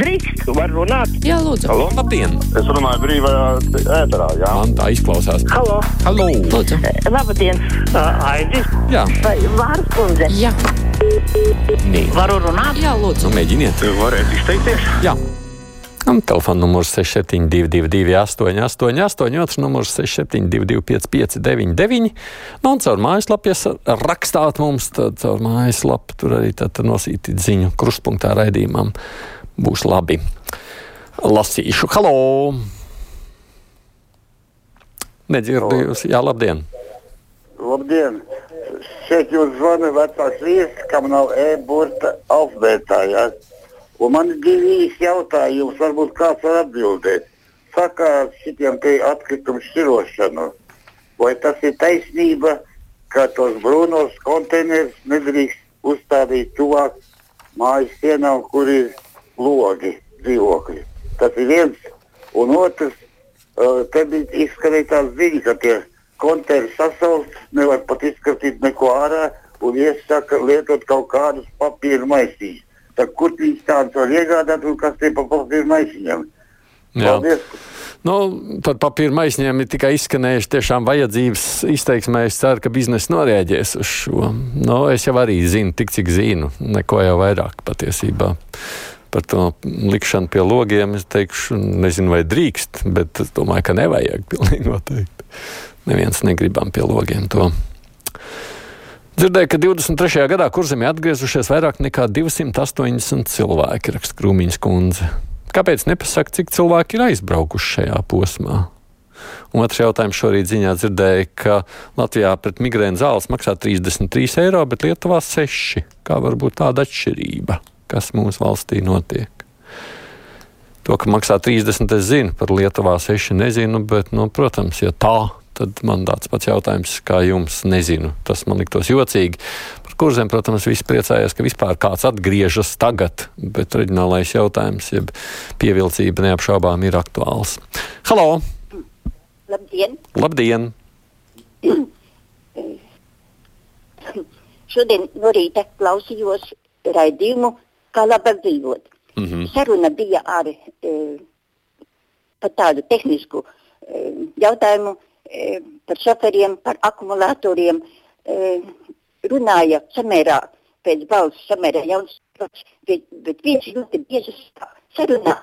Drīkst, var runāt. Jā, lūdzu. Halo? Labdien! Es runāju brīvajā ēterā, jā. Man tā izklausās. Halo, Halo! Lūdzu. labdien. Aidi, Jā, vai vārds kundze? Jā, nē. Varu runāt? jā, lūdzu. Nu, mēģiniet. Varētu izteikties? Jā. Un telefona numurs 6722, 888, otrs numurs 672, 559, nu, un caur mājaslapu, ja rakstāt mums, tad caur mājaslapu tur arī tad nosītīt ziņu krustpunktā raidījumam. Būs labi. Lasīšu. Halo! Nedzirdu jūs. Jā, labdien! Labdien! Šeit jūs zvana vecāks viesis, kam nav e-burta alfabētā. Ja? Un man ir divi īsi jautājumi, varbūt kāds var atbildēt. Saka ar šitiem te atkritumu šķirošanu. Vai tas ir taisnība, ka tos brūnos konteinerus nedrīkst uzstādīt tuvāk mājas sienām, kur ir logi, dzīvokļi? Tas ir viens. Un otrs, uh, te bija izskanēja tās ziņas, ka tie konteineris sasaukt, nevar pat izskatīt neko ārā un iesaka lietot kaut kādus papīra maisīšus. Tad kur viņš tādus var iegādāt un kas tie pa papīra maisiņiem? Paldies! Nu, par papīra maisiņiem ir tikai izskanējuši tiešām vajadzības izteiksmē. Es ceru, ka biznesa norēģēs uz šo. Nu, es jau arī zinu, tik cik zinu, neko jau vairāk patiesībā. Par to likšanu pie logiem es teikšu, nezinu, vai drīkst, bet es domāju, ka nevajag pilnīgi noteikti. Neviens negribam pie logiem to. Dzirdēju, ka 23. gadā kurzemē atgriezušies vairāk nekā 280 cilvēki, raksta Krūmiņas kundze. Kāpēc nepasaka, cik cilvēki ir aizbraukuši šajā posmā? Un otrs jautājums šorīt ziņā dzirdēja, ka Latvijā pret migrēnu zāles maksā 33 eiro, bet Lietuvā 6. Kā var būt tāda atšķirība? Kas mūsu valstī notiek? To, ka maksā 30, es zinu, par Lietuvā 6 nezinu, bet, nu, protams, ja tā, tad man tāds pats jautājums kā jums nezinu. Tas man liktos jocīgi. Par kurzem, protams, visi priecājās, ka vispār kāds atgriežas tagad, bet reģionālais jautājums, jeb pievilcība neapšaubām ir aktuāls. Halo! Labdien! Labdien! Šodien no rīta klausījos raidījumu, kā labāk dzīvot. Mm -hmm. Saruna bija ar e, par tādu tehnisku e, jautājumu e, par šoferiem, par akumulatoriem. E, runāja samērā pēc balss, samērā jauns, bet, bet viņš ļoti bieži sarunā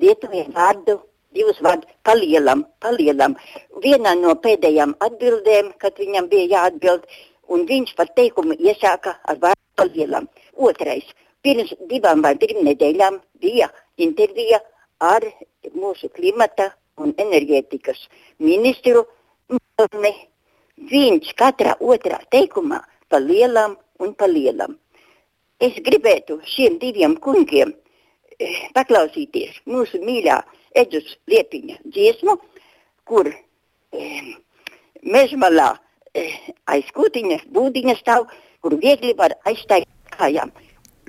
lietuviem vārdu divus vārdus palielam, palielam. Vienā no pēdējām atbildēm, kad viņam bija jāatbild, un viņš par teikumu iesāka ar vārdu palielam. Otrais. Pirms divām vai trim nedēļām bija intervija ar mūsu klimata un enerģētikas ministru. Viņš katrā otrā teikumā palielam un palielam. Es gribētu šiem diviem kungiem eh, paklausīties mūsu mīļā Edus Liepiņa dziesmu, kur e, mežmalā e, aiz kūtiņa būdiņa stāv, kur viegli var aizstāvēt kājām.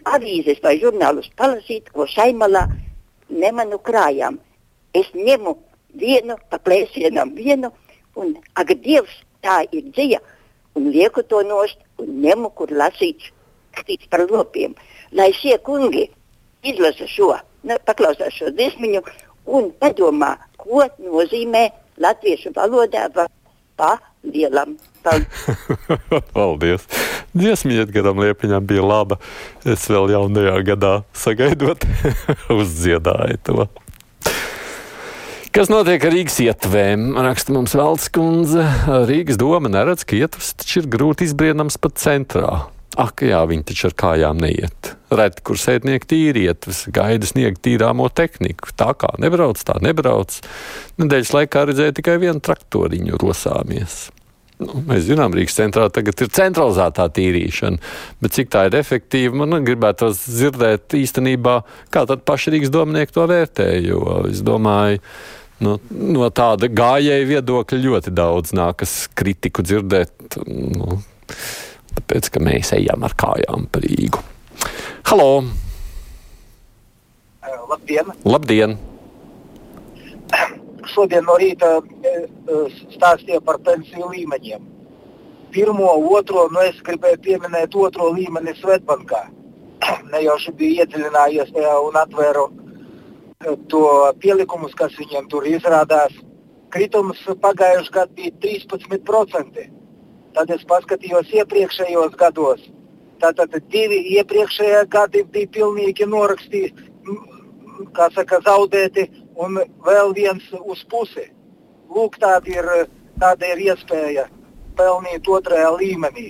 Avīzes vai žurnālus palasīt, ko šaimalā nemanu krājām. Es ņemu vienu pa plēsienam vienu, un ak, Dievs, tā ir dzija, un lieku to nost, un ņemu, kur lasīts, skatīts par lopiem. Lai šie kungi izlasa šo, ne, paklausās šo dziesmiņu un padomā, ko nozīmē latviešu valodā pa lielam. Paldies! Dziesmiņa Edgaram Liepiņam bija laba. Es vēl jaunajā gadā sagaidot, uzdziedāju to. Kas notiek ar Rīgas ietvēm? Raksta mums Valds kundze. Rīgas doma neredz, ka ietvers taču ir grūti izbriedams pat centrā. Ak, jā, viņi taču ar kājām neiet. Reti, kur sēdnieki tīri ietves, gaida sniegt tīrāmo tehniku. Tā kā nebrauc, tā nebrauc. Nedēļas laikā redzēja tikai vienu traktoriņu rosāmies. Nu, mēs zinām, Rīgas centrā tagad ir centralizētā tīrīšana, bet cik tā ir efektīva, man gribētu dzirdēt īstenībā, kā tad paši Rīgas domnieki to vērtē. Jo es domāju, nu, no tāda gājēja viedokļa ļoti daudz nākas kritiku dzirdēt. Nu, tāpēc, ka mēs ejam ar kājām pa Rīgu. Halo! Labdien! Labdien! Šodien no rīta stāstīja par pensiju līmeņiem. Pirmo, otro, nu es gribēju pieminēt otro līmeni Svetbankā. Ne jau šī bija iedziļinājies tajā un atvēru eh, to pielikumus, kas viņiem tur izrādās. Kritums pagājušajā gadā bija 13%. Tad es paskatījos iepriekšējos gados. Tātad divi iepriekšējie gadi bija pilnīgi norakstīti, kā saka, zaudēti, un vēl viens uz pusi. Lūk, tāda ir, tāda ir iespēja pelnīt otrajā līmenī.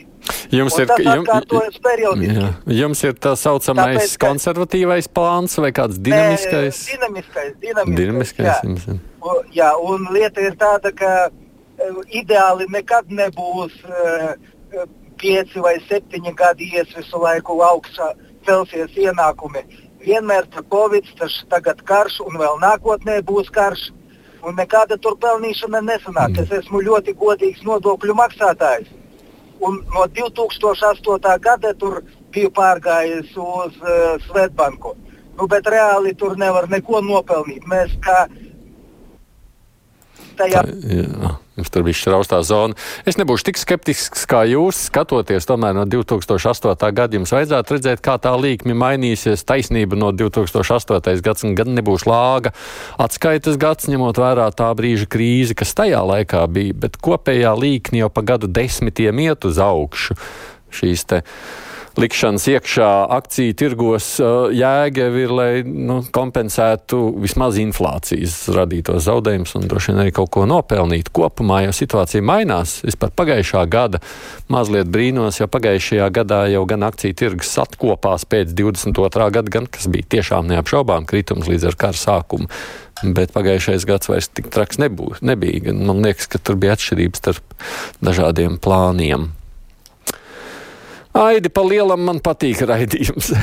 Jums Un ir, jum, jā, jums ir tā saucamais Tāpēc, ka- konservatīvais plāns vai kāds dinamiskais? Nē, dinamiskais, dinamiskais, Dinamiskais, jā. jums ir. U- Jā, un lieta ir tāda, ka e, ideāli nekad nebūs e, pieci vai septiņi gadi ies visu laiku augšā, celsies ienākumi. Vienmēr ir Covid, tas tagad karš, un vēl nākotnē būs karš. Un nekāda tur pelnīšana nesanāk. Es esmu ļoti godīgs nodokļu maksātājs. Un no 2008. gada tur biju pārgājis uz uh, Svetbanku. Nu, bet reāli tur nevar neko nopelnīt. Mēs kā tajā Tā, jā, jums tur bija šķiraustā zona. Es nebūšu tik skeptisks kā jūs, skatoties tomēr no 2008. gada. Jums vajadzētu redzēt, kā tā līkme mainīsies. Taisnība no 2008. gads gan nebūs lāga atskaites gads, ņemot vērā tā brīža krīzi, kas tajā laikā bija, bet kopējā līkne jau pa gadu desmitiem iet uz augšu. Šīs te likšanas iekšā akciju tirgos uh, jēga ir, lai nu, kompensētu vismaz inflācijas radītos zaudējumus un droši vien arī kaut ko nopelnītu. Kopumā jau situācija mainās. Es par pagājušā gada mazliet brīnos, jo pagājušajā gadā jau gan akciju tirgus atkopās pēc 22. gada, gan kas bija tiešām neapšaubām kritums līdz ar kara sākumu. Bet pagājušais gads vairs tik traks nebūs, nebija. Man liekas, ka tur bija atšķirības starp dažādiem plāniem. Aidi pa lielam man patīk raidījums.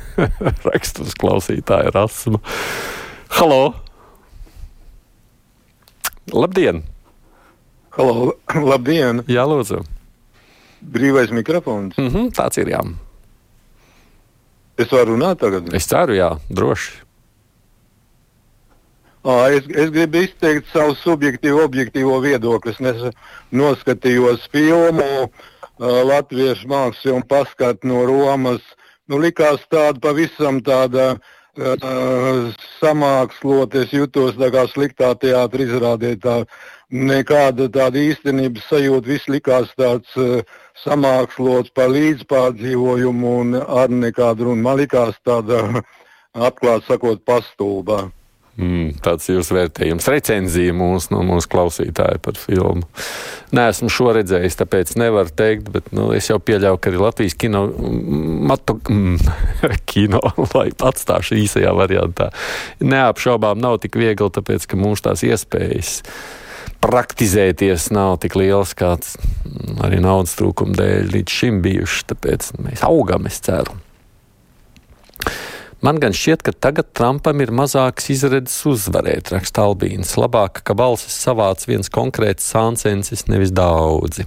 Rakstus klausītāja rasma. Halo! Labdien! Halo, labdien! Jā, lūdzu. Brīvais mikrofons. Mm -hmm, tāds ir jā. Es varu runāt tagad. Es ceru, jā, droši. À, es, es gribu izteikt savu subjektīvo, objektīvo viedokli. Es nes, noskatījos filmu uh, Latviešu mākslu un paskatu no Romas. Nu, likās tāda pavisam tāda uh, samākslota. Es jutos tā kā sliktā teātrī izrādē. Tā, nekāda tāda īstenības sajūta. Viss likās tāds uh, samākslots par līdzpārdzīvojumu un ar nekādu runu. Man likās tāda, atklāti sakot, pastulbā. Mm, tāds ir jūsu vērtējums. Recenzija mūs, no mūsu klausītāja par filmu. Nē, esmu šo redzējis, tāpēc nevaru teikt, bet nu, es jau pieļauju, ka arī Latvijas kino, matu, mm, kino lai atstāšu īsajā variantā, neapšaubām nav tik viegli, tāpēc ka mums tās iespējas praktizēties nav tik liels, kāds arī naudas trūkuma dēļ līdz šim bijuši. Tāpēc mēs augam, es ceru. Man gan šķiet, ka tagad Trumpam ir mazāks izredzes uzvarēt, raksta Albīns. Labāk, ka balsis savāc viens konkrēts sāncensis, nevis daudzi.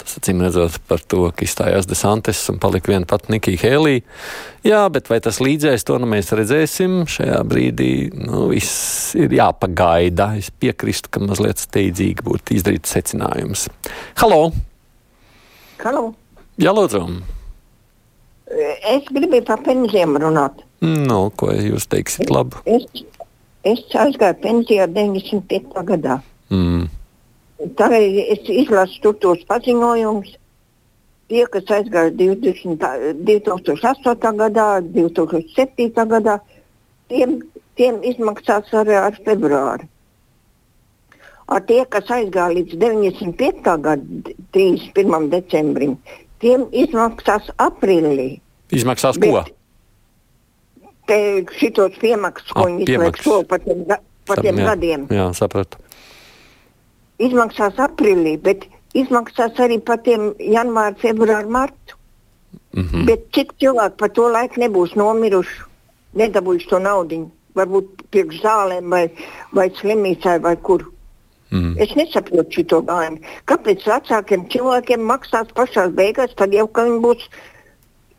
Tas acīm redzot par to, ka izstājās Desantes un palika viena pat Nikija Hēlī. Jā, bet vai tas līdzēs, to nu mēs redzēsim. Šajā brīdī nu, viss ir jāpagaida. Es piekrīstu, ka mazliet steidzīgi būtu izdarīt secinājums. Halo! Halo. Jā, lūdzu! Es gribēju par pensijām runāt. Nu, ko jūs teiksit labu? Es, es aizgāju pensijā 95. gadā. Mm. Tagad es izlasu tos paziņojumus. Tie, kas aizgāja 20, 2008. gadā, 2007. gadā, tiem, tiem izmaksās arī ar februāru. Ar tie, kas aizgāja līdz 95. gada 31. decembrim, tiem izmaksās aprīlī. Izmaksās ko? Te šitos piemaksas, ko Ah, viņi izliek šo par tiem, par tiem jā, gadiem. Jā, sapratu. Izmaksās aprīlī, bet izmaksās arī par tiem janvāru, februāru, martu. Mm -hmm. Bet cik cilvēki par to laiku nebūs nomiruši, nedabūjuši to naudu? Varbūt priekš zālēm vai, vai slimnīcai vai kur. Mm. Es nesaprotu šo gājumu. Kāpēc vecākiem cilvēkiem maksās pašā beigās, tad jau ka viņi būs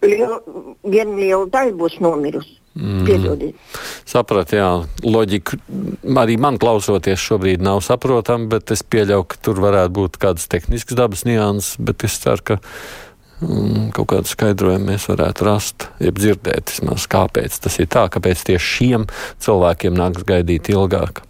liela, viena liela daļa būs nomirusi. Mm. Sapratu, jā, loģika arī man klausoties šobrīd nav saprotama, bet es pieļauju, ka tur varētu būt kādas tehniskas dabas nianses, bet es ceru, ka Un kaut kādu skaidrojumu mēs varētu rast, jeb dzirdēt, vismaz kāpēc tas ir tā, kāpēc tieši šiem cilvēkiem nāks gaidīt ilgāk.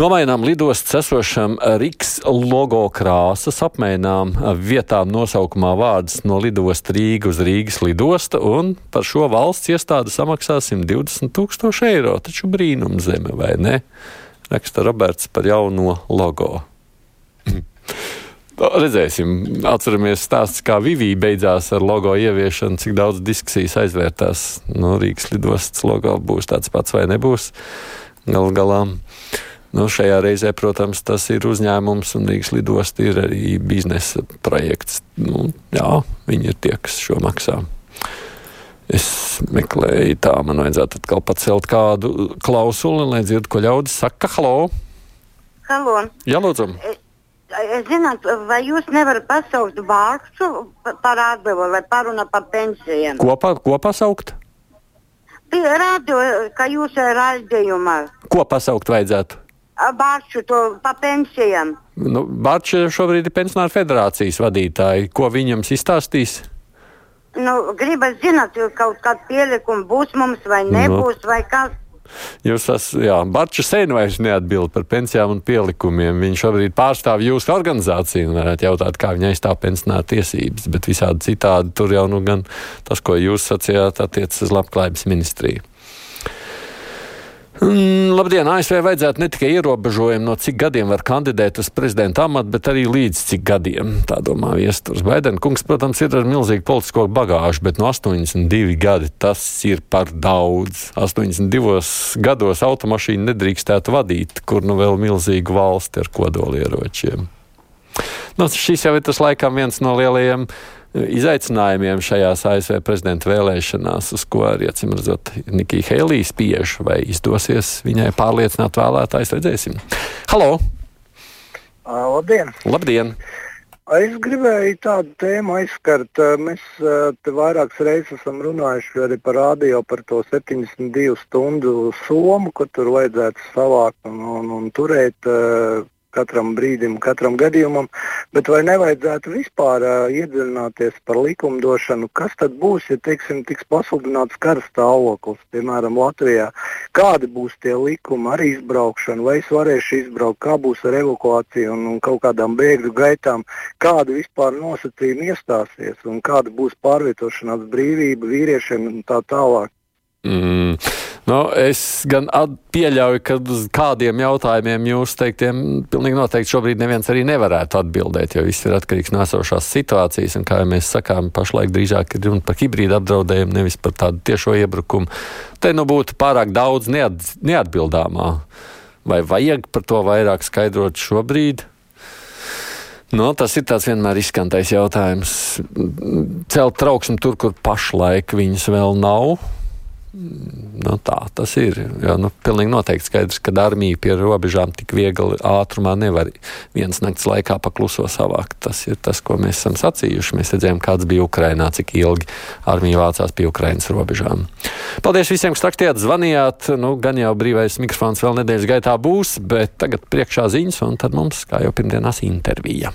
Nomainām lidostas esošam Rīgas logo krāsas, apmainām vietām nosaukumā vārdus no lidostas Rīga uz Rīgas lidosta, un par šo valsts iestāde samaksā 120 tūkstoši eiro. Taču brīnum zeme, vai ne? Raksta Roberts par jauno logo. Redzēsim, atceramies stāsts, kā Vivija beidzās ar logo ieviešanu, cik daudz diskusijas aizvērtās. No Rīgas lidostas logo būs tāds pats vai nebūs. Galu galā Nu, šajā reizē, protams, tas ir uzņēmums un Rīgas lidosta ir arī biznesa projekts. Nu, jā, viņi ir tie, kas šo maksā. Es meklēju, tā man vajadzētu atkal pacelt kādu klausuli, lai dzirdu, ko ļaudis saka. Halo! Halo! Jā, lūdzu! Zināt, vai jūs nevarat pasaukt vārdu par atdevu vai paruna par pensijām? Ko, pa, ko pasaukt? Rādio, ka jūs ir raidījumā. Ko pasaukt vajadzētu? Bārču to pa pensijām. Nu, Bārča šobrīd ir pensionāra federācijas vadītāja. Ko viņam izstāstīs? Nu, gribas zināt, kaut kāda pielikuma būs mums vai nebūs, no. vai kas. Jūs esat, jā, Barčs sen vairs neatbild par pensijām un pielikumiem. Viņš šobrīd pārstāv jūsu organizāciju un varētu jautāt, kā viņa aizstāv pensionāru tiesības, bet visādi citādi tur jau nu gan tas, ko jūs sacījāt, attiecas uz labklājības ministriju. Mm, labdien! ASV vajadzētu ne tikai ierobežojumu, no cik gadiem var kandidēt uz prezidenta amatu, bet arī līdz cik gadiem. Tā domā viesturs. Baidena kungs, protams, ir ar milzīgu politisko bagāžu, bet no 82 gadi tas ir par daudz. 82 gados automašīnu nedrīkstētu vadīt, kur nu vēl milzīgu valsti ar kodolieročiem. Nu, šis jau ir tas laikam viens no lielajiem izaicinājumiem šajās ASV prezidenta vēlēšanās, uz ko arī, acīm redzot, Nikija Heilija spiež, vai izdosies viņai pārliecināt vēlētājs, redzēsim. Halo! Uh, labdien! Labdien! Es gribēju tādu tēmu aizskart. Mēs te vairākas reizes esam runājuši arī par rādio, par to 72 stundu somu, ko tur vajadzētu savākt un, un, un turēt katram brīdim, katram gadījumam, bet vai nevajadzētu vispār uh, iedziļināties par likumdošanu, kas tad būs, ja teiksim, tiks pasludināts kara stāvoklis, piemēram, Latvijā. Kādi būs tie likumi ar izbraukšanu, vai es varēšu izbraukt, kā būs ar evakuāciju un, un kaut kādām bēgļu gaitām, kādi vispār nosacījumi iestāsies un kāda būs pārvietošanās brīvība vīriešiem un tā tālāk. Mm. Nu, es gan pieļauju, ka uz kādiem jautājumiem jūs teiktiem pilnīgi noteikti šobrīd neviens arī nevarētu atbildēt, jo viss ir atkarīgs no esošās situācijas. Un, kā jau mēs sakām, pašlaik drīzāk ir runa par hibrīdu apdraudējumu, nevis par tādu tiešo iebrukumu. Te nu būtu pārāk daudz neat, neatbildāmā. Vai vajag par to vairāk skaidrot šobrīd? No, nu, tas ir tāds vienmēr izskantais jautājums. Celt trauksmi tur, kur pašlaik viņas vēl nav Nu, tā tas ir. Jo, nu, pilnīgi noteikti skaidrs, ka armija pie robežām tik viegli ātrumā nevar vienas nakts laikā pakluso savākt. Tas ir tas, ko mēs esam sacījuši. Mēs redzējām, kāds bija Ukrainā, cik ilgi armija vācās pie Ukrainas robežām. Paldies visiem, kas rakstījāt, zvanījāt. Nu, gan jau brīvais mikrofons vēl nedēļas gaitā būs, bet tagad priekšā ziņas, un tad mums, kā jau pirmdienās, intervija.